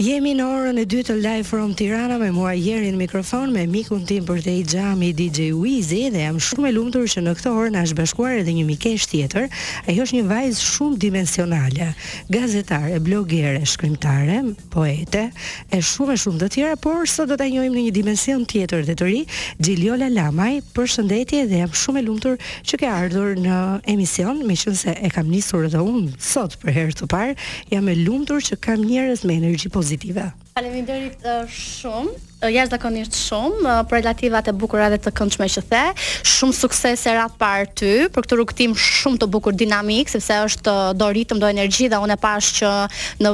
Jemi në orën e dytë të Live From Tirana me mua Jerin në mikrofon me mikun tim përtej xhamit DJ Wizy dhe jam shumë e lumtur që në këtë orë na është bashkuar edhe një mikeshë tjetër, ajo është një vajzë shumë dimensionale, gazetare, blogere, shkrimtare, poete e shumë e shumë të tjera, por sot do ta njohim në një dimension tjetër dhe të ri, Xhiljola Lamaj, përshëndetje dhe jam shumë e lumtur që ke ardhur në emision, meqenëse e kam nisur edhe unë sot për herë të parë, Jam e lumtur që kam njerëz me energji pozitive. Faleminderit shumë, jashtëzakonisht shumë për superlativat e bukura dhe të këndshme që the. Shumë suksese në radhë të parë ty për këtë rrugëtim shumë të bukur dinamik, sepse është do ritëm, do energji dhe unë e pashë që në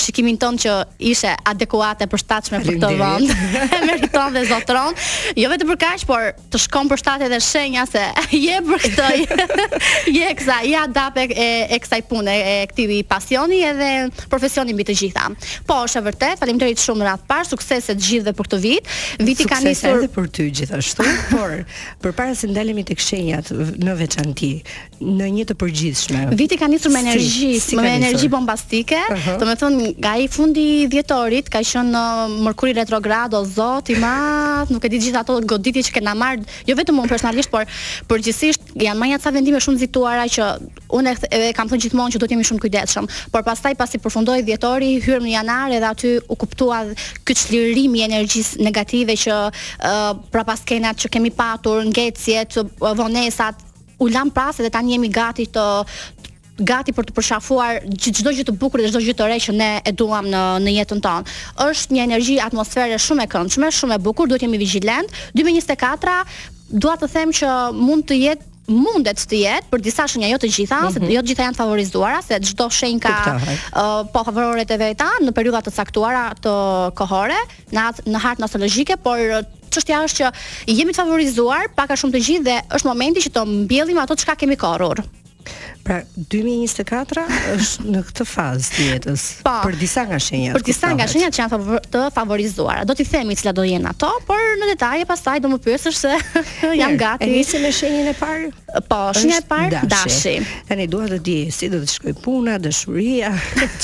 shikimin tënd që ishe adekuate e përshtatshme për këtë vend. E meriton dhe zotëron. Jo vetëm për kaq, por të shkon për shtat edhe shenja se je për këtë je kësa i adap e, e, e kësaj pune e këti pasioni edhe profesioni mbi të gjitha po është e vërtet faleminderit shumë në radhë të parë suksese të gjithëve për këtë vit viti ka nisur edhe për ty gjithashtu por përpara se ndalemi tek shenjat në veçanti në një të përgjithshme. Viti ka nisur me energji, si, si me energji bombastike, uh -huh. domethënë nga ai fundi i dhjetorit ka qenë në uh, Merkuri retrograd o zot i madh, nuk e di gjithë ato goditje që kena marr, jo vetëm unë personalisht, por përgjithsisht janë marrë ca vendime shumë të nxituara që unë e kam thënë gjithmonë që duhet të jemi shumë të kujdesshëm, por pastaj pasi përfundoi dhjetori, hyrëm në janar edhe aty u kuptua ky çlirim i energjisë negative që uh, prapaskenat që kemi patur, ngecjet, uh, vonesat, i lamë pas dhe tani jemi gati të gati për të përqafuar çdo gjë të bukur dhe çdo gjë të re që ne e duam në në jetën tonë. Është një energji atmosfere shumë e këndshme, shumë e bukur, duhet të jemi vigjilentë. 2024 dua të them që mund të jetë mundet të jetë për disa shenja jo të gjitha, mm -hmm. se mhm. jo të gjitha janë të favorizuara, se çdo shenjë ka uh, favoret e veta në periudha të caktuara të kohore. në atë në hartën astrologjike, por çështja është që jemi të favorizuar pak a shumë të gjithë dhe është momenti që të mbjellim ato çka kemi korrur. Pra 2024 është në këtë fazë të jetës. Pa, po. për disa nga shenjat. Për disa nga shenjat që janë favor, të favorizuara. Do t'i themi cilat do jenë ato, por në detaje pastaj do më pyesësh se jam gati. E nisim me shenjën e parë. Po, shenja e parë dashi. dashi. Tani dua të di si do të shkojë puna, dashuria,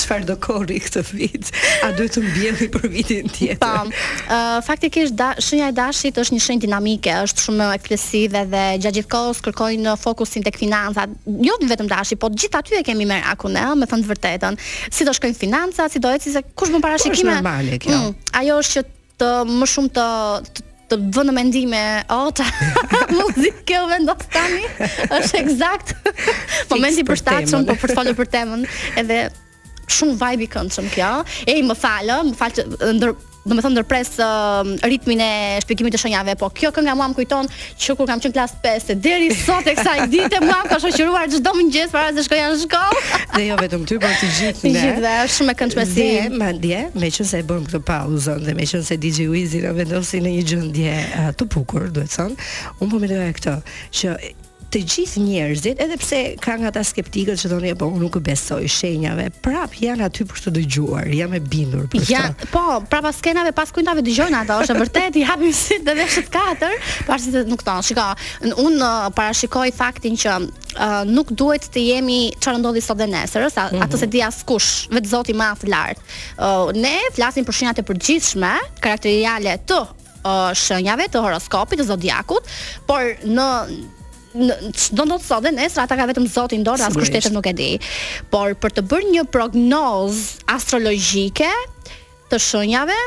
çfarë do korri këtë vit, a duhet të mbjelli për vitin tjetër. Tam. Po, ë uh, faktikisht da, shenja e dashit është një shenjë dinamike, është shumë ekspresive dhe gjatë gjithë kohës kërkojnë fokusin tek financat. Jo vetëm dashi, po gjithë aty e kemi merakun, ë, me thënë të vërtetën. Si do shkojnë financat, si do ecë se kush bën po, parashikime? Është normale kjo. Mm, ajo është që të më shumë të vë në mendime ajo muzikë që vendos tani është eksakt momenti i përshtatshëm për të folur për temën edhe shumë vibe i këndshëm kjo ej më falë më fal që ndër do të them ndërpres uh, ritmin e shpjegimit të shenjave po kjo kënga mua më kujton që kur kam qenë klasa 5 e deri sot e kësaj dite mua ka shoqëruar çdo mëngjes para se shkoja në shkollë. Dhe jo vetëm ty, por të gjithë ne. Të gjithëve, është shumë e këndshme si. Dhe madje, meqense e bëmë këtë pauzën dhe meqense DJ Wizi na vendosi në një gjendje uh, të bukur, domethënë, unë po mendoja këtë që të gjithë njerëzit, edhe pse ka nga ata skeptikët që thonë po unë nuk besoj te shenjat, prapë janë aty për të dëgjuar, jam e bindur për këtë. Po, prapa skenave, pas kuintave dëgjojnë ato, është e vërtetë, i hapin sytë, veshët katër, pastaj nuk thonë, shiko, unë uh, parashikoj faktin që uh, nuk duhet të jemi çfarë ndodhi sot dhe nesër, se mm -hmm. atë s'e di askush, veç Zoti atje lart. Uh, ne flasim për shenjat e përgjithshme, karakteriale të uh, shenjave të horoskopit të zodiakut, por në Ç'do ndodhë sot dhe nesër atë e ka vetëm Zoti në dorë, askush tjetër nuk e di. Por për të bërë një prognozë astrologjike të shënjave,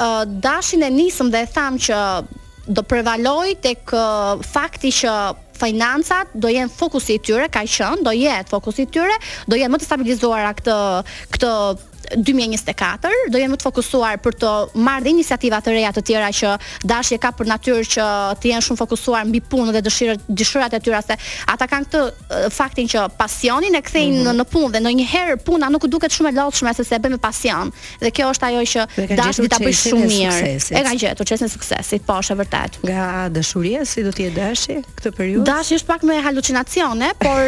uh, dashin e nisëm dhe e thamë që do prevalojë tek uh, fakti që financat do jenë fokusi i tyre, ka qenë, do jetë fokusi i tyre, do jenë më të stabilizuara këtë këtë dy mijë e njëzet e katër do jenë më të fokusuar për të marrë dhe iniciativa të reja të tjera që dashi e ka për natyrë që të jenë shumë fokusuar mbi punën dhe dëshirat dëshirat e tyre se ata kanë këtë faktin që pasionin e kthejnë mm -hmm. në punë dhe ndonjëherë puna nuk duket shumë e lodhshme sepse e bëjnë me pasion dhe kjo është ajo që dashi ta bën shumë mirë e ka gjetur çelësin e suksesit po është e vërtetë nga dashuria si do të jetë dashi këtë periudhë dashi është pak me halucinacione por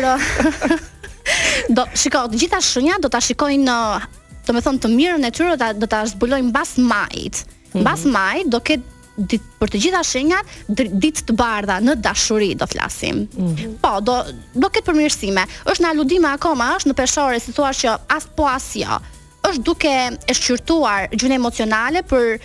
Po, shiko, të gjitha shënjat do ta shikojnë uh, domethënë të mirën e tyre do ta do ta zbulojnë mbas majit. Mhm. Mbas mm -hmm. majit do ketë dit, për të gjitha shenjat ditë të bardha në dashuri do flasim. Mm -hmm. Po, do do ketë përmirësime. Është në aludime akoma, është në peshore si thua që as po, as jo. Është duke e shqyrtuar gjendjen emocionale për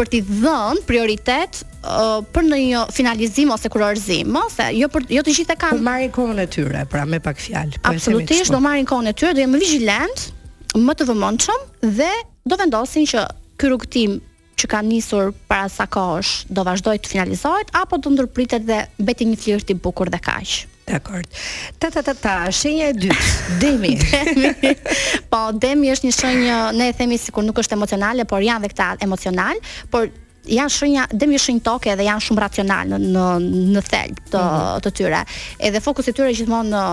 për t'i dhënë prioritet uh, për në një finalizim ose kurorëzim, ose jo për jo të gjithë e kanë. Po marrin kohën e tyre, pra me pak fjalë. Po Absolutisht do marrin kohën e tyre, do jenë më vigjilent, më të vëmendshëm dhe do vendosin që ky rrugëtim që ka nisur para sa kohësh do vazhdojë të finalizohet apo do ndërpritet dhe mbetet një flirt i bukur dhe kaq. Dakord. Ta ta ta ta, shenja e dytë, demi. demi. po, demi është një shenjë, ne e themi sikur nuk është emocionale, por janë dhe këta emocional, por janë shenja demi është shenjë toke dhe janë shumë racional në në në thelb të mm -hmm. të tyre. Edhe fokusi i tyre gjithmonë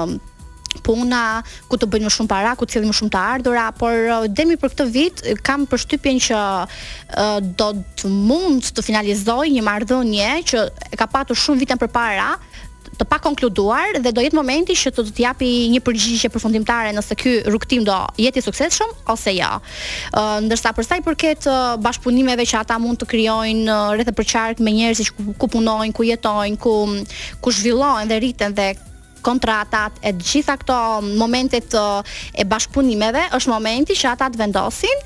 puna, ku të bëjnë më shumë para, ku të sjellin më shumë të ardhura, por uh, demi për këtë vit uh, kam përshtypjen që uh, do të mund të finalizojë një marrëdhënie që e ka patur shumë vite përpara, të pakonkluduar dhe do jetë momenti që të do të japi një përgjigje përfundimtare nëse ky rrugëtim do jetë i suksesshëm ose jo. Ë ndërsa për sa i përket bashkëpunimeve që ata mund të krijojnë rreth e përqark me njerëzit ku punojnë, ku jetojnë, ku ku zhvillohen dhe rriten dhe kontratat e të gjitha këto momentet e bashkëpunimeve është momenti që ata të vendosin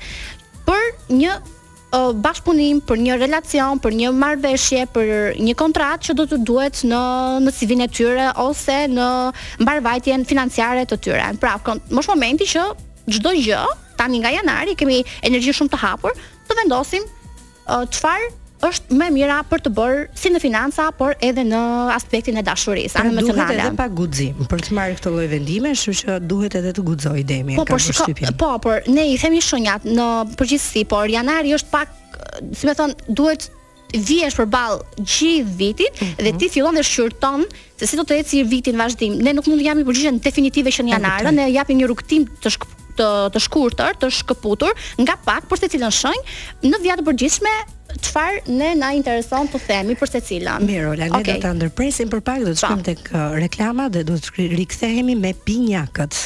për një bashkëpunim, për një relacion, për një marrëveshje, për një kontratë që do të duhet në në CV-n e tyre ose në mbarëvajtjen financiare të tyre. Pra, është momenti që çdo gjë, tani nga janari kemi energji shumë të hapur, të vendosim çfarë uh, është më e mira për të bërë si në financa, por edhe në aspektin e dashurisë, pra, emocionale. Duhet edhe pak guxim për të marrë këto lloj vendime, kështu që duhet edhe të guxojë demi. Po, po, shiko, po, por ne i themi shenjat në përgjithësi, por janari është pak, si me thënë, duhet vihesh përballë gjithë vitit mm -hmm. dhe ti fillon dhe shqyrton Se si do të eci viti në vazhdim, ne nuk mund të japim përgjigjen definitive që në janar, ne japim një rrugëtim të shk të të shkurtër, të shkëputur nga pak për secilën shenjë, në vija të përgjithshme çfarë ne na intereson të themi për secilën. Mirë, Ola, ne okay. do ta ndërpresim për pak, do të shkojmë tek uh, reklama dhe do të rikthehemi me binjakët.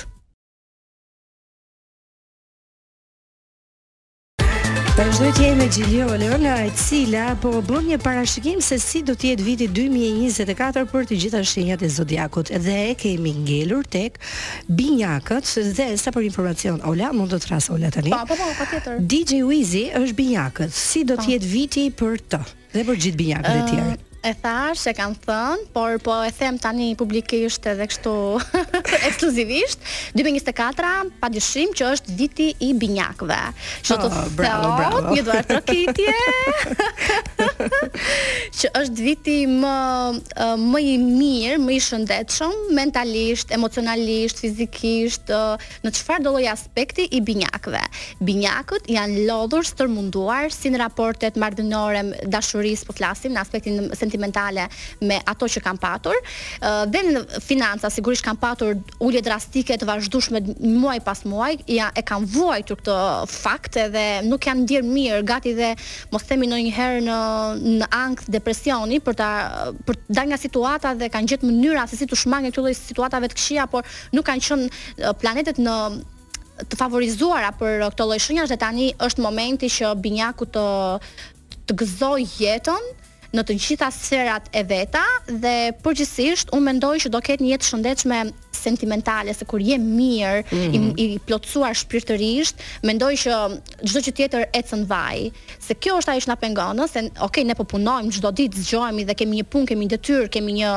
Vazhdojmë të jemi me Xhiliolën e cila po bën një parashikim se si do të jetë viti 2024 për të gjitha shenjat e zodiakut dhe e kemi ngelur tek binjakët dhe sa për informacion Ola mund të të thërras Ola tani. Po po po patjetër. DJ Wizi është binjakët. Si do të jetë viti për të? Dhe për gjithë binjakët e tjerë. Uh, e thashë, e kam thënë, por po e them tani publikisht edhe kështu ekskluzivisht, 2024 pa dyshim që është viti i binjakëve. Që të oh, ah, bravo, bravo. një duartrokitje. që është viti më më i mirë, më i shëndetshëm mentalisht, emocionalisht, fizikisht, Në çfarëdo lloj aspekti i binjakëve. Binjakët janë lodhur, stërmunduar, si në raportet marrëdhënore, dashurisë po flasim, në aspektin sentimental e me ato që kanë patur, dhe në financa sigurisht kanë patur ulje drastike të vazhdueshme muaj pas muaj, ia e kanë vuajtur këtë fakt edhe nuk janë ndjerë mirë, gati dhe mos themi ndonjëherë në në ankth depresioni për ta për të dalë nga situata dhe kanë gjetë mënyra se si t'u shmangin këtyre lloj situatave të këqija, por Nuk kanë qenë planetet në të favorizuara për këto lloj shenjash dhe tani është momenti që binjaku të të gëzojë jetën në të gjitha sferat e veta dhe përgjithsisht unë mendoj që do ketë një jetë të shëndetshme sentimentale se kur je mirë mm -hmm. i, mhm. i plotësuar shpirtërisht mendoj që çdo gjë tjetër ecën vaj, se kjo është ajo që na pengon, ëh, se ok, ne po punojmë çdo ditë, zgjohemi dhe kemi një punë, kemi një detyrë, kemi një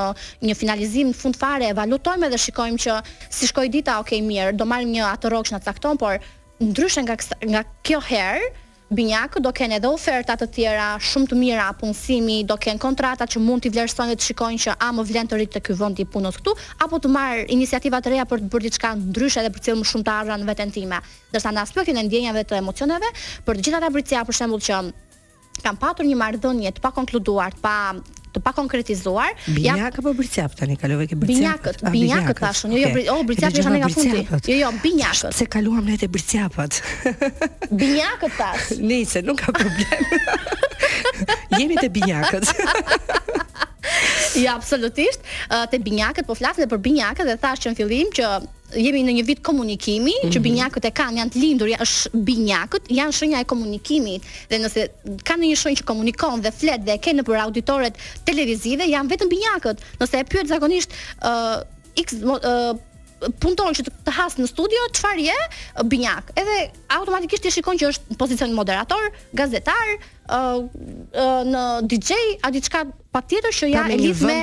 një finalizim në fund fare, evaluojmë edhe shikojmë që si shkoi dita, ok, mirë, do marrim një atë rrogë që na cakton, por ndryshe nga nga kjo herë Binjakët do kenë edhe oferta të tjera shumë të mira punësimi, do kenë kontrata që mund t'i vlerësojnë dhe të shikojnë që a më vlen të rri te ky vend i punës këtu, apo të marr iniciativa të reja për të bërë diçka ndryshe dhe për të sjellë më shumë të ardhura në veten time. Ndërsa në aspektin e ndjenjave të emocioneve, për të gjithë ata Bricjap për shembull që kanë patur një marrëdhënie të pakonkluduar, të pa të pa konkretizuar. Binjak apo bricjap tani kalove ke bricjap. Binjakët, ah, binjakët thashë unë. Jo, jo, okay. jo, bricjap është nga fundi. Jo, jo, binjakët. Se kaluam ne te bricjapat. binjakët thashë. Nice, nuk ka problem. Jemi te binjakët. Ja, absolutisht. Te binjakët po flasim për binjakët dhe thashë që në fillim që Jemi në një vit komunikimi, që mhm. binjakët e kanë, janë të lindur, janë është binjakët, janë shenja e komunikimit dhe nëse ka ndonjë shenjë që komunikon dhe flet dhe e ke nëpër auditoret televizive, janë vetëm binjakët. Nëse e pyet zakonisht ë uh, X uh, punëtor që të has në studio, çfarë je? Binjak. Edhe automatikisht ti shikon që është në pozicionin moderator, gazetar, ë uh, uh, një DJ, a diçka Patjetër që ia e lidh me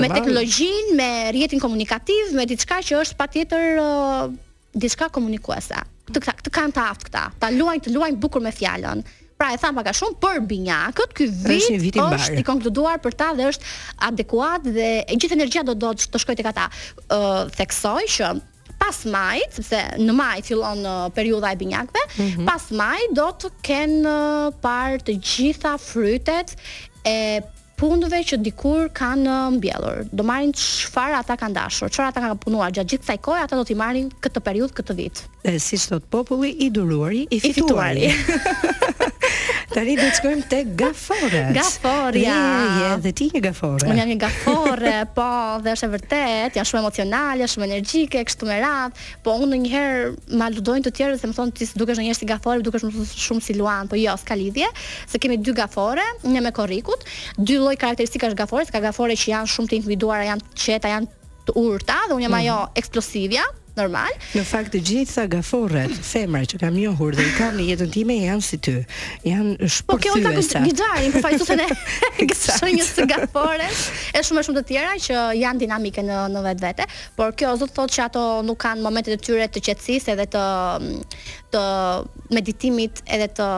me teknologjinë, me rrjetin komunikativ, me diçka që është patjetër uh, diçka komunikuese. Të këta, të janë të aftë këta. Ta luajnë, të luajnë bukur me fjalën. Pra e thamë pak a shumë për binjakët, ky vit është, është i konkluduar për ta dhe është adekuat dhe e gjithë energjia do do të shkojë tek ata. Ë uh, theksoj që pas majit, sepse në maj fillon uh, periudha e binjakëve, mm -hmm. pas majit do të kenë uh, parë të gjitha frytet e punëve që dikur kanë uh, mbjellur. Do marrin çfarë ata kanë dashur, çfarë ata kanë punuar gjatë gjithë kësaj kohe, ata do t'i marrin këtë periudhë këtë vit. E siç thot populli i duruari, i fituari. I fituari. Tani do të shkojmë te Gafore. Gafore. Je, je edhe ti një gafore. Unë jam një gafore, po, dhe është e vërtet, jam shumë emocionale, shumë energjike, kështu me radhë, po unë ndonjëherë më ngatërrojnë të tjerët se më thonë ti s'dukesh ndonjëherë si gafore, dukesh më shumë si Luan, po jo, s'ka lidhje, se kemi dy gafore, qershor e korrikut, dy lloj karakteristikash gafore, se ka gafore që janë shumë të individuara, janë të qeta, janë të urta dhe unë jam mm -hmm. ajo eksplosivja, normal. Në fakt të gjitha gaforet, femra që kam njohur dhe i kam në jetën time janë si ty. Janë shpërthyese. Po kjo është si zjarri, përfaqësuese e shenjës së gafores, e shumë e shumë të tjera që janë dinamike në, në vetvete, por kjo s'do të thotë që ato nuk kanë momentet e tyre të qetësisë edhe të, të meditimit edhe të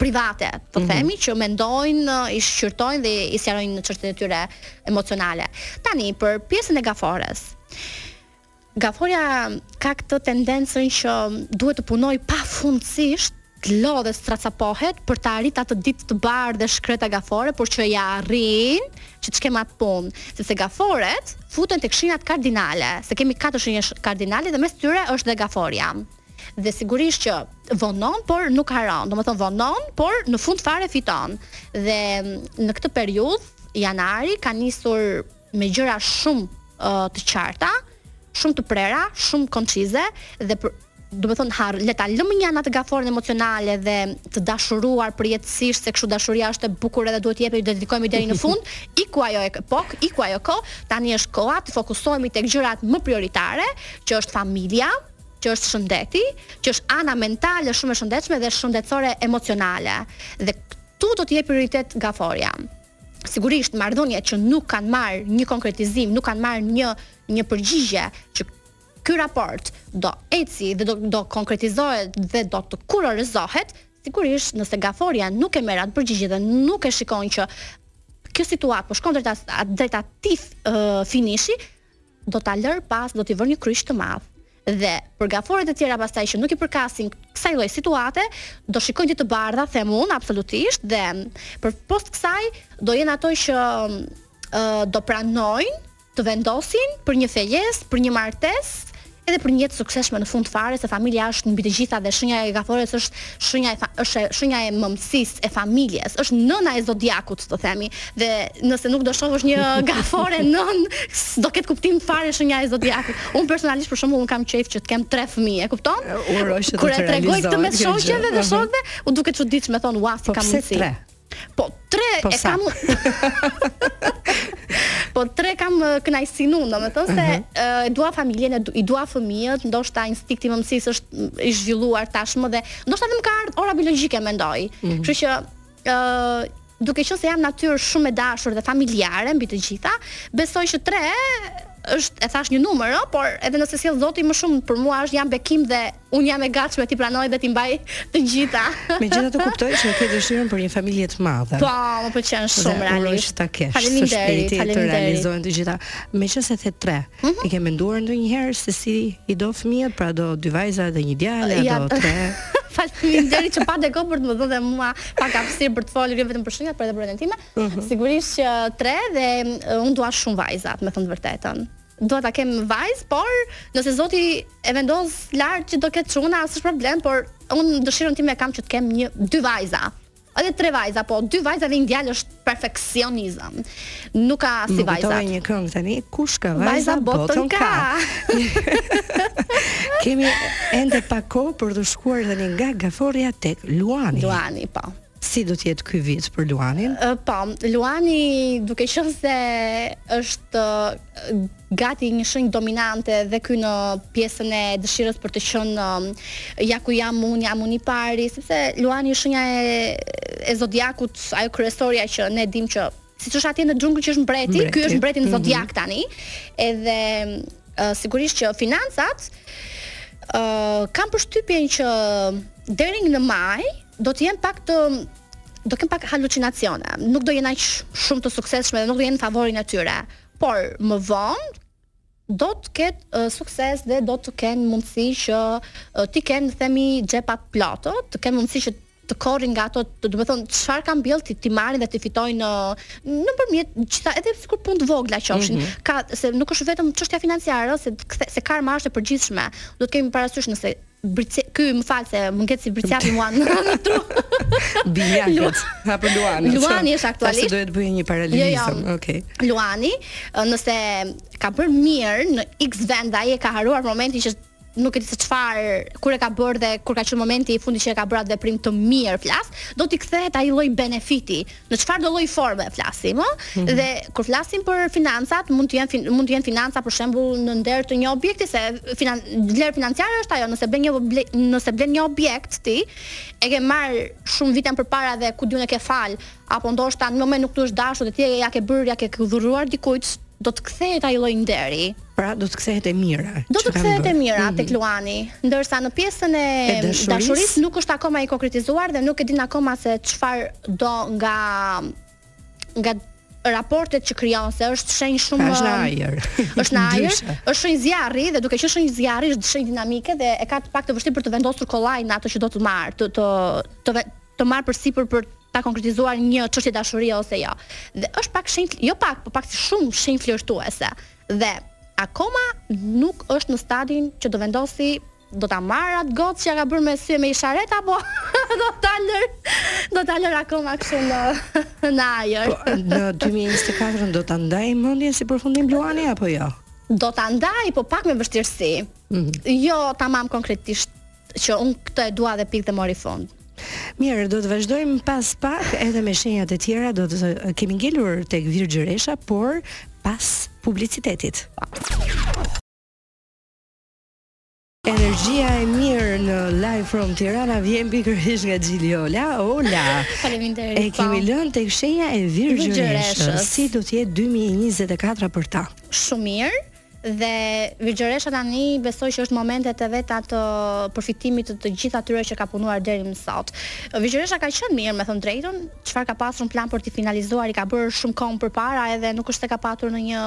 private, të mm -hmm. themi që mendojnë, i shqyrtojnë dhe i sqarojnë në çështjet e tyre emocionale. Tani për pjesën e Gafores. Gaforja ka këtë tendencën që duhet të punojë pafundësisht të lodhet, të strapacohet për ta arritur atë ditë të bardhë e shkreta gafore, por që ia arrin që ç'ke me atë punë, sepse gaforet futen tek shenjat kardinale, se kemi katër shenja kardinale dhe mes tyre është dhe gaforja. Dhe sigurisht që vonon, por nuk harron. Domethënë vonon, por në fund fare fiton. Dhe mm, në këtë periudhë, janari, ka nisur me gjëra shumë uh, të qarta, shumë të prera, shumë koncize, dhe për, do të thonë ore le ta lëmë mënjanë atë gaforen emocionale dhe të dashuruar përjetësisht se kështu dashuria është e bukur edhe duhet të japim, të dedikohemi deri në fund iku ajo epokë iku ajo kohë tani është koha të fokusohemi tek gjërat më prioritare që është familja që është shëndeti, që është ana mentale shumë e shëndetshme dhe shëndetësore emocionale. Dhe këtu do t'i japë prioritet Gaforja. Sigurisht marrëdhëniet që nuk kanë marrë një konkretizim, nuk kanë marrë një një përgjigje që ky raport do ecë dhe do do konkretizohet dhe do të kurorëzohet, sigurisht nëse Gaforja nuk e merr atë përgjigje dhe nuk e shikon që kjo situatë po shkon drejt drejt atij uh, finishi, do ta lërë pas do t'i vërë një kryq të madh dhe për gaforet e tjera pastaj që nuk i përkasin kësaj lloj situate, do shikojnë ditë të bardha, them unë absolutisht dhe përpos kësaj do jenë ato që uh, do pranojnë të vendosin për një fejesë, për një martesë, Edhe për një jetë të suksesshme në fund fare, se familja është mbi të gjitha dhe shenja e Gafores është shenja e është shenja e mëmësisë, e familjes, është nëna e zodiakut, të themi. Dhe nëse nuk do shohësh një Gafore nënë, s'do ketë kuptim fare shenja e zodiakut. Unë personalisht për shembull, unë kam qejf që të kem 3 fëmijë, e kupton? Uroj që të realizohet. Kur e tregoj këtë mes shoqeve dhe shokëve, u duket e çuditshme, thonë, "Ua, si paska mundësi?" Po tre po, e kam Po tre kam kënaqësinë unë, domethënë se mhm. e dua familjen, i dua fëmijët, ndoshta instikti i mëmësisë është i zhvilluar tashmë dhe ndoshta dhe më ka ardhur ora biologjike mendoj. Mhm. Kështu që ë duke qenë se jam natyrë shumë e dashur dhe familjare mbi të gjitha, besoj që tre është e thash një numër, por edhe nëse sjell Zoti më shumë për mua është jam bekim dhe Unë jam e gatshme t'i pranoj dhe t'i mbaj të gjitha. Megjithatë kuptoj që e ke dëshirën për një familje të madhe. Po, më pëlqen shumë realisht. Uroj ta kesh. Faleminderit, faleminderit. Të realizohen të gjitha. Meqenëse the tre, mm -hmm. e ke menduar ndonjëherë se si i do fëmijët, pra do dy vajza dhe një djalë, apo do tre? Faleminderit që patët kohë për të më dhënë mua pak hapësirë për të folur jo vetëm për shënjat, por edhe për rendin time. Mm -hmm. Sigurisht që tre dhe unë dua shumë vajzat, me thënë të vërtetën. dua ta kem vajzë, por nëse Zoti e vendos lart që do ketë çuna, s'është problem, por unë dëshirën time e kam që të kem një dy vajza. Edhe tre vajza, po dy vajza dhe një djalë është perfeksionizëm. Nuk ka si vajza. Është një këngë tani, kush ka vajza, vajza botën, ka. Kemi ende pak kohë për të shkuar tani nga Gaforja tek Luani. Luani, po. Si do të jetë ky vit për Luanin? Po, Luani duke qenë se është gati një shenjë dominante dhe ky në pjesën e dëshirës për të qenë ja ku jam unë, jam unë i pari, sepse Luani është shenja e e zodiakut, ajo kryesorja që ne e dimë që siç është atje në xhungël që është mbreti, mbreti. ky është mbreti në mhm. zodiak mm -hmm. tani. Edhe uh, sigurisht që financat ë uh, kam përshtypjen që deri në maj do të jenë pak të do kenë pak halucinacione. Nuk do jenë aq shumë të suksesshme dhe nuk do jenë në favorin e tyre. Por më vonë do të ketë sukses dhe do të kenë mundësi që t'i kenë themi xhepat plot, të kenë mundësi që të korrin nga ato, domethënë çfarë kanë mbjellë t'i, t'i marrin dhe t'i fitojnë në nëpërmjet gjitha edhe sikur punë të vogla qofshin. Mm -hmm. Ka se nuk është vetëm çështja financiare, se se karma është e përgjithshme. Do të kemi parasysh nëse Bricja, ky më fal se më ngjitet si Brcjapi mua në në tru. Bija ket. Apo Luani. Luani është aktualisht. S'duhet të bëj një paralelizëm. Jo, jo. Okej. Okay. Luani, nëse ka bërë mirë në X vend dhe ai e ka harruar momentin që nuk e di se çfarë kur e ka bërë dhe kur ka qenë momenti i fundit që e ka bërë atë veprim të mirë flas, do t'i kthehet ai lloj benefiti. në çfarëdo lloj forme flasim ë mhm. dhe kur flasim për financat mund të jenë mund të jenë financa për shembull në nder të një objekti se finan, vlerë financiare është ajo nëse bën një nëse blen një objekt ti e ke marrë shumë vite përpara dhe ku di unë e ke falur apo ndoshta në moment nuk të është dashur dhe ti ia ke bërë ia ke dhuruar dikujt do të kthehet ai lloj nderi Pra do të kthehet e mira. Do të kthehet e mira mm. tek Luani, ndërsa në pjesën e, e dashurisë nuk është akoma i konkretizuar dhe nuk e din akoma se çfarë do nga nga raportet që krijon se është shenjë shumë pra, është në ajër. Është në ajër, është shenjë zjarri dhe duke qenë shenjë zjarri është shenjë dinamike dhe e ka të pak të vështirë për të vendosur kollaj në atë që do të marr, të të të, të, të marrë përsipër për ta konkretizuar një çështje dashurie ose jo. Dhe është pak shenjë, jo pak, por pak shumë shenjë flirtuese. Dhe akoma nuk është në stadin që do vendosi do ta marr atë gocë që ia ka bërë me sy e me isharet apo do ta lër do ta lër akoma kështu në në ajër. Po, në 2024 do ta ndaj mendjen si përfundim Luani apo jo? Do ta ndaj, po pak me vështirësi. Mm -hmm. Jo tamam konkretisht që unë këtë e dua dhe pikë dhe mori fund. Mirë, do të vazhdojmë pas pak edhe me shenjat e tjera, kemi ngelur tek Virgjëresha, por pas publicitetit. Energjia e mirë në Live from Tirana vjen pikërisht nga Xhiliola. Hola. Faleminderit. E kemi lënë tek shenja e Virgjëreshës. Si do të jetë 2024 për ta? Shumë mirë. Dhe Virgjëresha tani besoj që është në momentet e veta të përfitimit të të gjithë atyre që ka punuar deri më sot. Virgjëresha ka qenë mirë, me thënë të drejtën, çfarë ka pasur në plan për të finalizuar i ka bërë shumë kohë përpara edhe nuk është se ka patur në një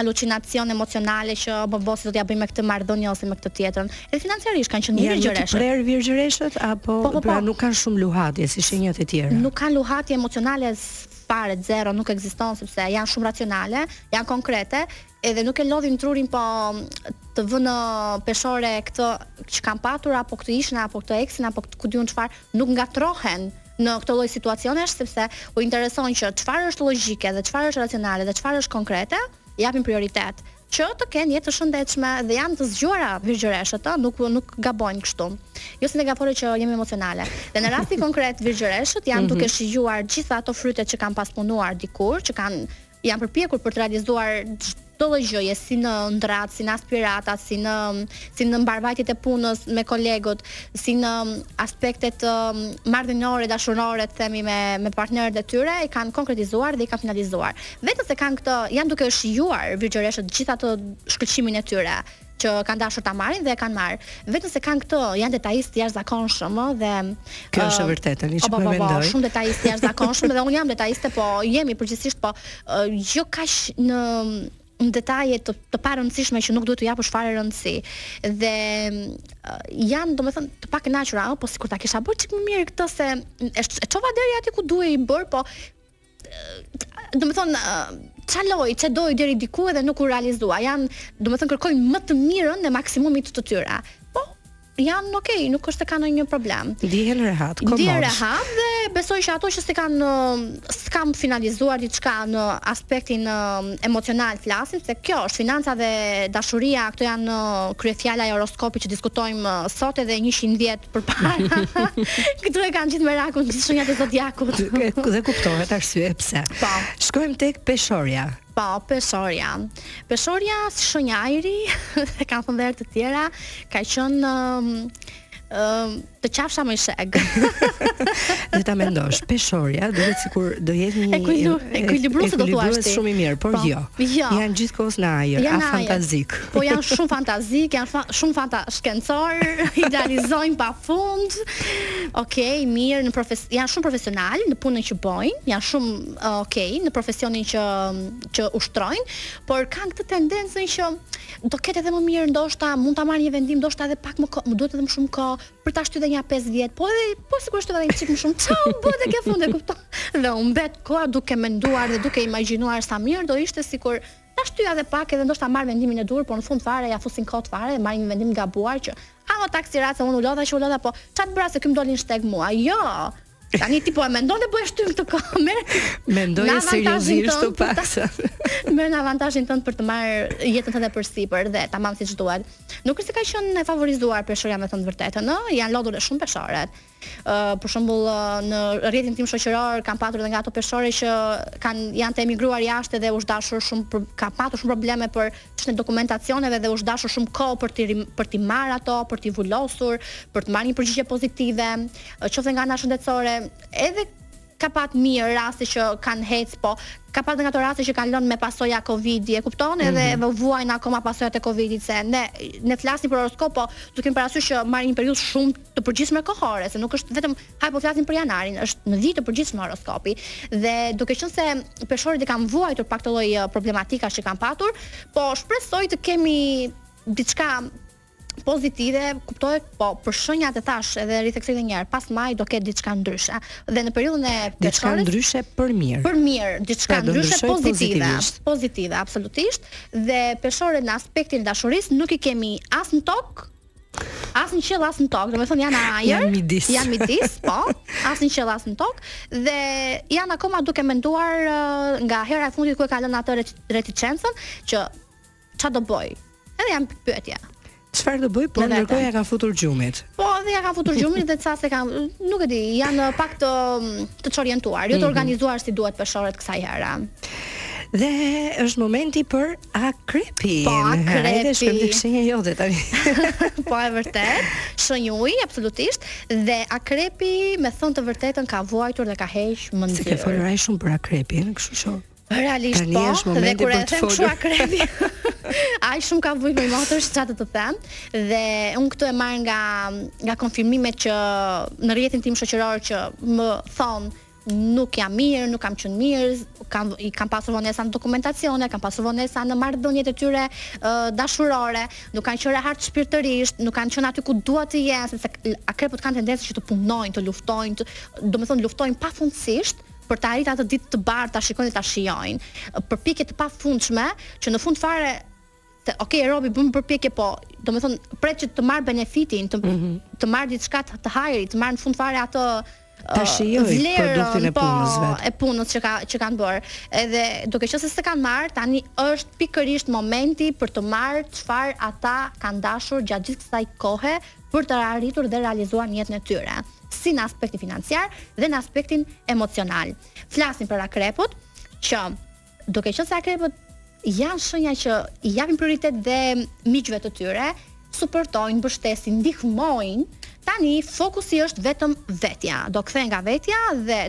halucinacion emocionale që bobo si do t'ja bëjmë me këtë marrëdhënie ose me këtë tjetrën. Edhe financiarisht kanë qenë mirë Virgjëresha. Janë të prerë Virgjëreshët apo? Po, po. Pra nuk kanë shumë luhatje si shenjat e tjera. Nuk kanë luhatje emocionale Fare, zero nuk ekziston sepse janë shumë racionale, janë konkrete, edhe nuk e lodhin trurin po të vënë në peshore këtë që kanë patur apo këtë ishin apo këtë eksin apo këtë ku di un çfarë, nuk ngatërrohen në këto lloj situacionesh sepse u intereson që çfarë është logjike dhe çfarë është racionale dhe çfarë është konkrete, japin prioritet. Që të kenë jetë të shëndetshme dhe janë të zgjuara virgjëreshat ato, nuk nuk gabojnë kështu. Jo se ne gabojmë që jemi emocionale. Dhe në rastin konkret virgjëreshët janë duke mhm. shijuar gjitha ato frytet që kanë pas punuar dikur, që kanë janë përpjekur për të realizuar çdo lloj gjëje si në ëndrrat, si në aspirata, si në si në mbarëvajtjet e punës me kolegët, si në aspektet um, marrëdhënore, dashurore, të themi me me partnerët e tyre, i kanë konkretizuar dhe i kanë finalizuar. Vetëm se kanë këtë, janë duke shijuar virgjëreshët gjithë atë shkëlqimin e tyre që kanë dashur ta marrin dhe e kanë marrë. Vetëm se kanë këtë, janë detajistë të jashtëzakonshëm ë dhe Kjo është e vërtetë tani që po, po, po, po mendoj. Po, shumë detajistë të jashtëzakonshëm dhe unë jam detajiste, po jemi përgjithësisht po jo kaq në në detaje të të parëndësishme që nuk duhet t'i japësh fare rëndësi. Dhe janë, domethënë, të pakënaqura, po sikur ta kisha bërë çik më mirë këtë se e çova deri aty ku duhej bërë, po domethënë çaloi, çaloi deri diku edhe nuk u realizua. Janë, domethënë kërkojnë më të mirën e maksimumit të tyre. Po, janë ok, nuk është se kanë ndonjë problem. Ndihen rehat, komod. Ndihen rehat dhe besoj që ato që s'e kanë s'kanë finalizuar diçka në aspektin emocional flasim se kjo është financa dhe dashuria, këto janë kryefjala e horoskopit që diskutojmë sot edhe 100 vjet përpara. Këtu e kanë gjithë merakun gjithë shenjat e zodiakut. dhe kuptohet arsyeja pse. Po. Shkojmë tek peshorja. Po, peshorja. Peshorja si shenjë ajri, e kam thënë herë të tjera, ka qenë um, um, të qafsha moj shegë. Dhe ta mendosh, peshorja duket sikur do jetë një ekuilibrues do thua. Ekuilibrues shumë i mirë, por po. jo. Jo. Janë gjithkohës në ajër, janë a fantazikë. Po janë shumë fantazikë, janë fa shumë fantashkencorë, idealizojnë pafund. Okej, mirë, në profes janë shumë profesionalë në punën që bëjnë, janë shumë uh, okej në profesionin që që ushtrojnë, por kanë këtë tendencën që do ketë edhe më mirë ndoshta mund ta marr një vendim ndoshta edhe pak më më duhet edhe më shumë kohë, për ta shty dhe nja 5 vjet, po edhe po sikur ta shtyja dhe një çik më shumë. Çau, po dhe te fundi e kupton. Dhe u mbet koha duke menduar dhe duke imagjinuar sa mirë do ishte sikur ta shtyja edhe pak edhe ndoshta marr vendimin e duhur, por në fund fare ia fusin kot fare dhe marrin një vendim të gabuar që aman taksirat se unë u lodha që u lodha, po ça t'bëra se ky më doli në shteg mua. Jo, Tani ti po e mendon dhe po e shtyn këtë kamer. Mendoje seriozisht të paktën. Merre në avantazhin tënd për të marrë jetën tënde përsipër dhe tamam siç duhet. Nuk është se ka qenë e favorizuar peshorja me thënë të vërtetën, ë, janë lodhur shumë peshoret. Ë, uh, për shembull, uh, në rrjetin tim shoqëror kam patur edhe nga ato peshore që kanë janë të emigruar jashtë dhe u është dashur shumë për, ka patur shumë probleme për e dokumentacioneve dhe u është dashur shumë kohë për t'i për t'i marrë ato, për t'i vulosur, për të marrë një përgjigje pozitive, qoftë nga ana shëndetësore, edhe ka pat mirë raste që kanë hec, po ka pat nga ato raste që ka lënë me pasoja Covidi, e kupton? Edhe mm -hmm. vuajnë akoma pasojat e Covidit se ne ne flasim për horoskop, po duhet kemi parasysh që marrim një periudhë shumë të përgjithshme kohore, se nuk është vetëm Hajt po flasim për janarin, është në vija të përgjithshme horoskopi dhe duke qenë se peshoret i kanë vuajtur pak këto lloj eh, problematika që kanë patur, po shpresoj të kemi diçka pozitive, kuptohet, po për shenjat e tash edhe ritheksoj edhe një herë, pas majit do ketë diçka ndryshe. Dhe në periudhën e peshores diçka ndryshe për mirë. Për mirë, diçka pra, ndryshe pozitive, pozitive absolutisht dhe peshoret në aspektin e dashurisë nuk i kemi as në tokë, as në qiell as në tokë, domethënë janë ajër. Janë midis. Janë midis, po. As në qiell as në tokë dhe janë akoma duke menduar uh, nga hera e fundit ku e ka lënë atë reticencën që ça do bëj. Edhe janë në pyetje. Çfarë do bëj, po ndërkohë ia ka futur gjumit. Po, edhe ia ka futur gjumit dhe ca s'e kanë, nuk e di, janë pak të të çorientuar, jo të mhm. organizuar si duhet peshoret kësaj here. Dhe është momenti për Akrepi. Po, Akrepi. Hajde, shkojmë te shenja jote tani. po, e vërtetë, shenjë uji, absolutisht, dhe akrepi, me thënë të vërtetën, ka vuajtur dhe ka hequr në zi. Se ke folur aq shumë për akrepin, kështu shumë. Realisht po, dhe kur e them kështu akrepi. Ai shumë ka vujt me motor çka të të them dhe unë këtë e marr nga nga konfirmimet që në rrethin tim shoqëror që më thonë nuk jam mirë, nuk kam qenë mirë, kam i kam pasur vonesa në dokumentacione, kam pasur vonesa në marrëdhëniet e tyre uh, dashurore, nuk kanë qenë rehat shpirtërisht, nuk kanë qenë aty ku duan të jenë, sepse akrepët kanë tendencë që të punojnë, të luftojnë, domethënë luftojnë pafundësisht për të arritur atë ditë të bardhë, ta shikojnë dhe ta shijojnë. Përpjekje të pafundshme që në fund fare Se, ok, robi bën përpjekje, po, domethënë pret që të marrë benefitin, të mhm. të marrë diçka të, të hajrit, të marrë në fund fare atë ta shijojë vlerën, produktin e po, punës po, vet. e punës që ka që kanë bërë. Edhe duke qenë se s'e kanë marrë, tani është pikërisht momenti për të marrë çfarë ata kanë dashur gjatë gjithë kësaj kohe për të arritur dhe realizuar në jetën e tyre, si në aspektin financiar dhe në aspektin emocional. Flasim për akrepët që Duke qenë se akrepët janë shenja që i japin prioritet dhe miqve të tyre, suportojnë, mbështesin, ndihmojnë. Tani fokusi është vetëm vetja. Do kthehen nga vetja dhe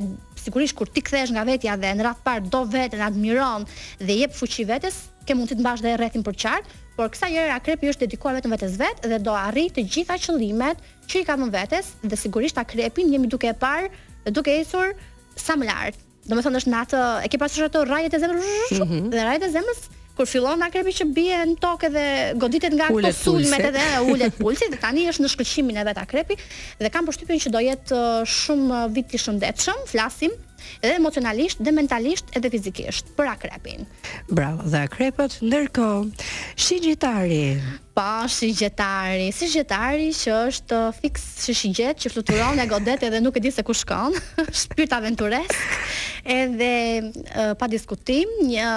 sigurisht kur ti kthehesh nga vetja dhe në radhë të parë do veten, admiron dhe i jep fuqi vetes, ke mundësi të mbash dhe rrethin përqark, por kësaj here akrepi i është dedikuar vetëm vetes së vet dhe do arrijë të gjitha qëllimet që i ka vënë vetes dhe sigurisht akrepin jemi duke e parë duke ecur sa më lart. Domethënë është në atë, e ke parasysh ato rrahjet e zemrës? Mm -hmm. Dhe rrahjet e zemrës kur fillon akrepi që bie në tokë dhe goditet nga ato sulmet edhe ulet pulsi dhe tani është në shkëlqimin e vet akrepi dhe kam përshtypjen që do jetë uh, shumë uh, vit i shëndetshëm, flasim edhe emocionalisht dhe mentalisht edhe fizikisht për akrepin. Bravo dhe akrepët ndërkohë shigjetari. Po shigjetari, shigjetari që është uh, fiks si shigjetë që fluturon e godet edhe nuk e di se ku shkon, shpirt aventuresk. Edhe uh, pa diskutim një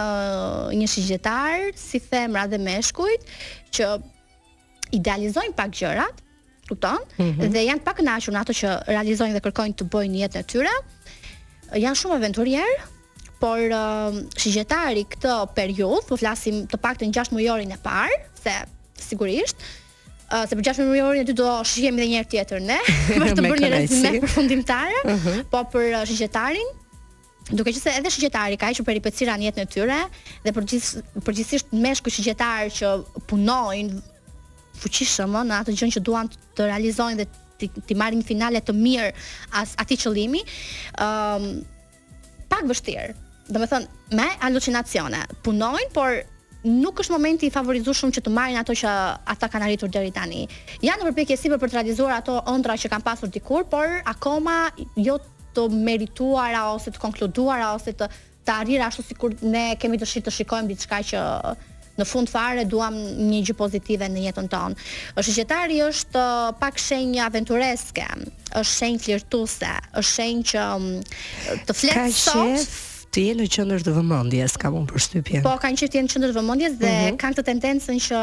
një shigjetar si femrat dhe meshkujt që idealizojnë pak gjërat, kupton? Mm -hmm. Dhe janë pakënaqur në ato që realizojnë dhe kërkojnë të bëjnë jetën e tyre. Janë shumë aventurier, por uh, shigjetari këtë periudhë, po flasim të paktën 6 mujorin e parë, se sigurisht, uh, se për 6 mujorin e dytë do shihemi edhe një herë tjetër ne, për të bërë një rezyme përfundimtare, uh mhm. -huh. po për uh, shigjetarin Duke qenë se edhe shigjetari ka hequr peripecira në jetën e tyre dhe përgjith, përgjithsisht meshkuj shigjetar që punojnë fuqishëm në atë gjën që duan të realizojnë dhe t'i, t'i marrin një finale të mirë atij qëllimi, ë um, pak vështirë. Domethënë, me halucinacione. Punojnë, por nuk është momenti i favorizueshëm që të marrin ato që ata kanë arritur deri tani. Janë në përpjekje sipër për të realizuar ato ëndrra që kanë pasur dikur, por akoma jo të merituara ose të konkluduara ose të të arritura ashtu sikur ne kemi dëshirë të shikojmë diçka që në fund fare duam një gjë pozitive në jetën tonë. Shigjetari është uh, pak shenjë aventureske, është shenjë flirtuese, është shenjë që um, të flet sot Të jenë në qendër të vëmendjes, kam unë përshtypjen. Po, kanë qejf të jenë në qendër të vëmendjes dhe mm -hmm. kanë këtë tendencën që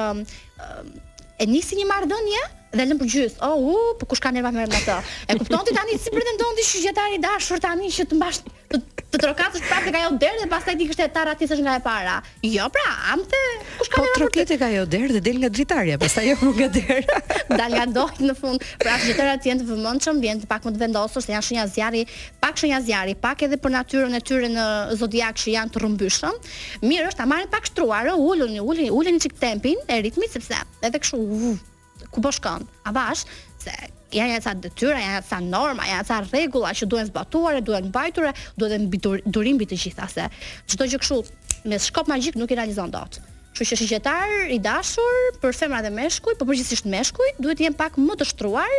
e nisin një marrëdhënie dhe e lënë përgjys. Oh, u, uh, po kush ka nerva merret me atë. E kupton ti tani si pretendon ti shigjetar i dashur tani që të mbash të të trokasësh pak tek ajo derë dhe pastaj ti kërcet e arratisesh nga e para. Jo pra, amte, kush ka po, nerva? Po troket tek ajo derë dhe del nga dritarja, pastaj jo nga dera. Del nga do në fund. Pra shigjetarët të jenë të vëmendshëm, të jenë pak më të vendosur se janë shenja zjarri, pak shenja zjarri, pak edhe për natyrën e tyre në zodiak që janë të rrëmbyshëm. Mirë është ta marrin pak shtruar, uluni, uluni, uluni çik tempin e ritmit sepse edhe kështu ku po shkon? Avash se janë ja ca detyra, janë ja ca norma, janë ja ca rregulla që duhen zbatuar, duhen mbajtur, duhet të mbi durim mbi të gjitha se çdo gjë kështu me shkop magjik nuk i realizon dot. Kështu që shigjetar i dashur për femrat dhe meshkujt, po përgjithsisht meshkujt, duhet të jenë pak më të shtruar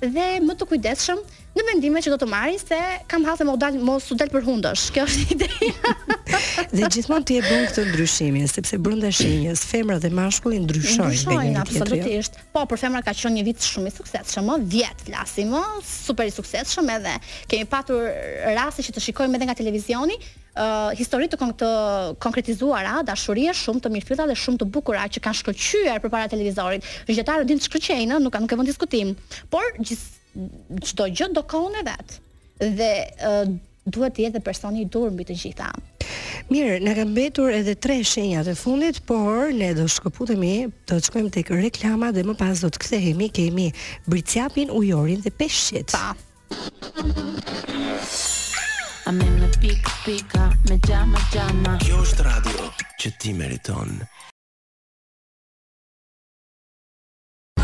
dhe më të kujdesshëm Në vendimet që do të marrin se kam hallë më del mos u del për hundësh. Kjo është ideja. dhe gjithmonë ti e bën këtë ndryshimin sepse brenda shenjës femra dhe mashkulli ndryshojnë. Ndryshojnë jo? absolutisht. Po, për femra ka qenë një vit shumë i suksesshëm, vjet flasim, super i suksesshëm edhe kemi patur raste që të shikojmë edhe nga televizioni, uh, histori të, të konkretizuara, dashurie shumë të mirëfillta dhe shumë të bukura që kanë shkëlqyer përpara televizorit. Shigjetarët din të shkëlqejnë, nuk ka nuk e vën diskutim. Por gjithë çdo gjë do kohën e vet. Dhe uh, duhet të jetë personi i duhur mbi të gjitha. Mirë, na kanë mbetur edhe tre shenjat e fundit, por ne do shkëputemi, do të shkojmë tek reklama dhe më pas do të kthehemi, kemi bricjapin, ujorin dhe peshqit. Pa. I'm in the big big up me jama jama. Kjo është radio që ti meriton.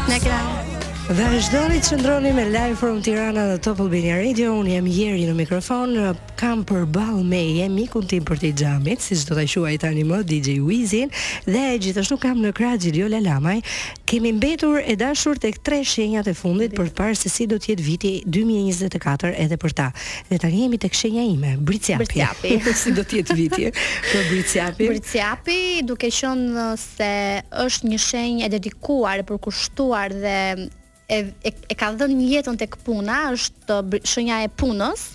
Na kemi. Vazhdoni të qëndroni me Live from Tirana dhe Top Albania Radio. Unë jam Jeri në mikrofon. Kam përballë meje mikun tim prej xhamit, siç do ta quaj tani më DJ Wizin dhe gjithashtu kam në krah Xhilio Lalamaj. Kemi mbetur e dashur tek tre shenjat e fundit për të parë se si do të jetë viti 2024 edhe për ta. Dhe tani jemi tek shenja ime, Bricjapi. Bricjapi. si do të jetë viti për Bricjapin? Bricjapi duke qenë se është një shenjë e dedikuar, e përkushtuar dhe e, e, e ka dhënë jetën tek puna, është shenja e punës.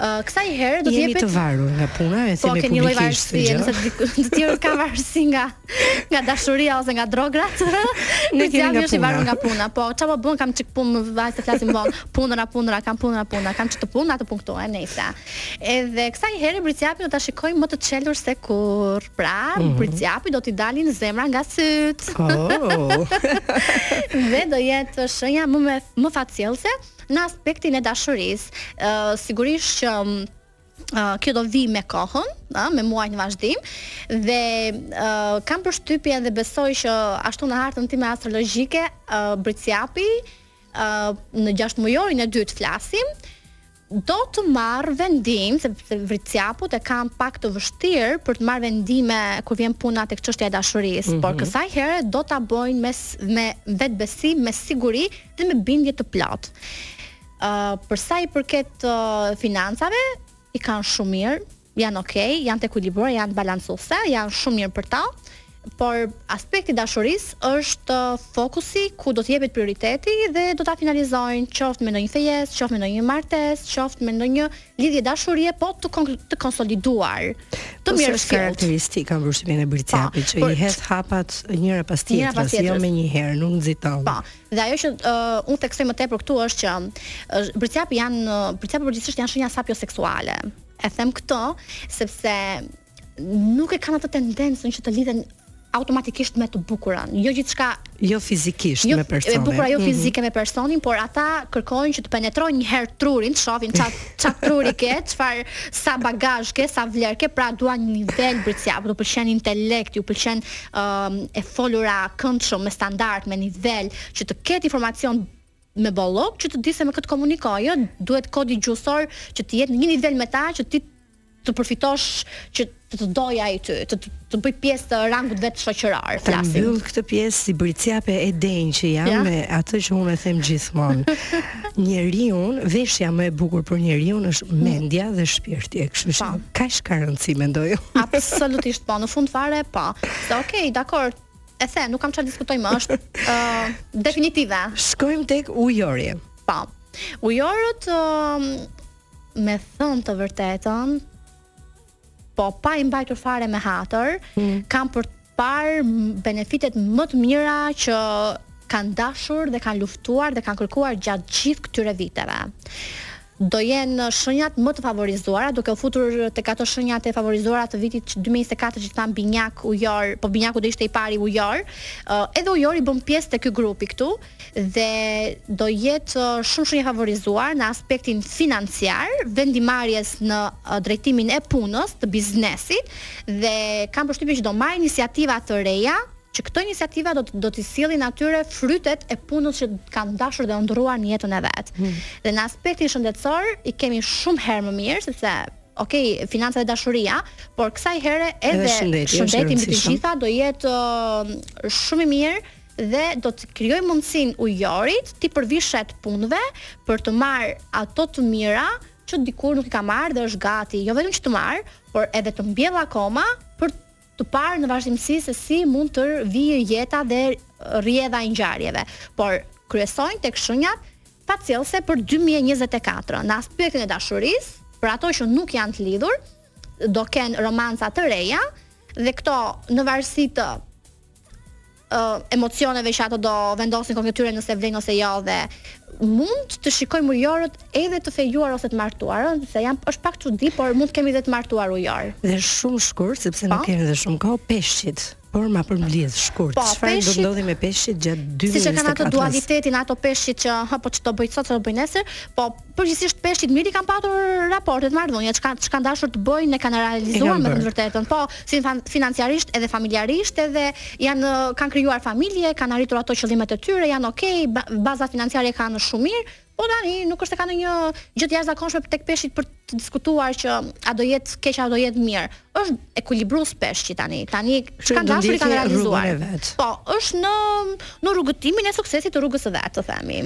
Uh, kësaj herë do të jepet i varur nga puna, e po, e themi publikisht. Po ky lloj varësie, nëse të tjerë kanë varësi nga nga dashuria ose nga drogat. Ne kemi nga puna. varur nga puna. Po çfarë po bën kam çik punë vajzë të flasim vonë. Punëra, punëra, kam punëra, punëra, kam çik të punë atë punë këtu, e nejsa. Edhe kësaj herë Bricjapin do ta shikojmë më të çelur se kurrë. Pra, Bricjapit do t'i dalin zemra nga sytë. Oh. dhe do jetë shenja më me, më fatsjellëse në aspektin e dashurisë. Uh, sigurisht që uh, kjo do vijë me kohën, uh, me muajt në vazhdim dhe uh, kam përshtypjen dhe besoj që ashtu në hartën time astrologjike, uh, Bricjapi uh, në gjashtëmujorin e dytë flasim, Do të marrë vendim, sepse bricjapët e kanë pak të vështirë për të marrë vendime kur vjen puna tek çështja e dashurisë, mm -hmm. por mhm. kësaj herë do ta bëjnë me me vetëbesim, me siguri dhe me bindje të plotë. Ë uh, për sa i përket uh, financave, i kanë shumë mirë, janë ok, janë të ekuilibruara, janë të balancuara, janë shumë mirë për ta, por aspekti i dashurisë është fokusi ku do të jepet prioriteti dhe do ta finalizojnë qoftë me ndonjë fejesë, qoftë me ndonjë martesë, qoftë me ndonjë lidhje dashurie, po të të konsoliduar. E po mirë është karakteristika në mendimin e Bricjapit po, që por, i hedh hapat njëra pas tjetrës, jo menjëherë, nuk nxiton. Po. Dhe ajo që uh, unë theksoj më tepër këtu është që uh, Bricjapi janë Bricjapi përgjithësisht janë shenja sapioseksuale. E them këto sepse nuk e kanë atë tendencën që të lidhen automatikisht me të bukurën. Jo gjithçka jo fizikisht jo, me personin. Jo bukura jo mhm. fizike mm -hmm. me personin, por ata kërkojnë që të penetrojnë një herë trurin, të shohin ça ça truri ke, çfarë sa bagazh ke, sa vlerë ke, pra duan një nivel, bricjapëve u pëlqen intelekt, ju pëlqen um, e folura këndshëm me standard, me nivel që të ketë informacion me bollëk që të dish se me kë të komunikosh, duhet kodi gjuhësor që të jetë në një nivel me ta që ti të përfitosh që të të dojë ai ty, të të, të bëjë pjesë të rangut vet shoqëror. Ta mbyll këtë pjesë si bricjape e denjë që jam ja. me atë që unë e them gjithmonë. unë, veshja më e bukur për njeriun është mm. mendja dhe shpirti, kështu që po. kaq ka rëndësi mendoj. Absolutisht po, në fund fare po. Se okay, dakord, E the, nuk kam çfarë diskutoj më, është ë uh, definitive. Shkojmë tek Ujori. Po. Ujorët uh, me thënë të vërtetën, po pa i mbajtur fare me hatër, mm. kanë për të parë benefitet më të mira që kanë dashur dhe kanë luftuar dhe kanë kërkuar gjatë gjithë këtyre viteve. do jenë shenjat më të favorizuara, duke u futur tek ato shenjat e favorizuara të vitit dy mijë e njëzet e katër që thamë binjak ujor, po binjaku do ishte i pari ujor. Ë edhe ujori bën pjesë te ky grupi këtu dhe do jetë shumë shumë i favorizuar në aspektin financiar, vendimarrjes në drejtimin e punës, të biznesit dhe kam përshtypjen që do marrë iniciativa të reja, që këto iniciativa do do t'i sjellin atyre frytet e punës që kanë dashur dhe ëndrruar në jetën e vet. Hmm. Dhe në aspektin shëndetësor i kemi shumë herë më mirë sepse ok, financa dhe dashuria, por kësaj herë edhe, edhe shëndeti, shëndeti mbi të gjitha do jetë uh, shumë i mirë dhe do t'i krijojë mundësinë ujorit t'i përvishet punëve për të marrë ato të mira që dikur nuk i ka marrë dhe është gati, jo vetëm që të marrë, por edhe të mbjellë akoma për të parë në vazhdimësi se si mund të vijë jeta dhe rrjedha e ngjarjeve, por kryesojnë tek shenjat fatsjellëse për 2024. Në aspektin e dashurisë, për ato që nuk janë të lidhur, do kenë romanca të reja dhe këto në varësi të uh, emocioneve që ato do vendosin në kokën e tyre nëse vlen ose jo dhe mund të shikojmë ujorët edhe të fejuar ose të martuar, ëh, se janë është pak çudi, por mund të kemi edhe të martuar ujor. Dhe shumë shkurt sepse po? nuk kemi dhe shumë kohë peshqit. Por ma përmblidhni shkurt. Po, Çfarë peshqit, do ndodhë me peshqit gjatë 2024? Siç e kanë ato dualitetin, ato peshqit që hë po ç'do bëj sot, ç'do bëj nesër, po Përgjithësisht peshqit mirë i kanë patur raportet, marrëdhëniet, çka ç'kanë dashur të bëjnë e kanë realizuar me thënë të vërtetën. Po, si financiarisht edhe familjarisht edhe janë kanë krijuar familje, kanë arritur ato qëllimet e tyre, janë okay, baza financiare kanë shumë mirë. Po tani nuk është se ka ndonjë gjë të jashtëzakonshme tek peshqit për të diskutuar që a do jetë keq apo do jetë mirë. është ekuilibruar peshqi tani. Tani çka dashur i ka realizuar. Po, është në në rrugëtimin e suksesit të rrugës së vet, të themi.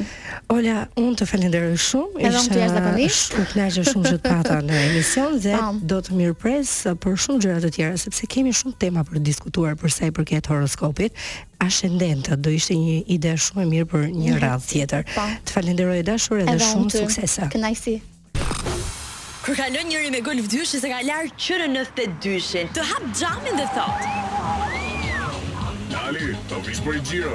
Ola, unë të falenderoj shumë. Edhe unë të jashtëzakonisht. Unë kënaqem shumë që të pata në emision dhe po. do të të mirëpres uh, për shumë gjëra të tjera sepse kemi shumë tema për të diskutuar për sa i përket horoskopit. Ascendenti do ishte një ide shumë e mirë për një mhm. radhë tjetër. Po. Të falenderoj dashur edhe shumë suksese. Kënaqësi. Kur kalon njëri me golf dyshin s'e ka larë që në nëntëdhjetë e dyshin. Të hap xhamin dhe thotë. Dale, të vish për i xhiro.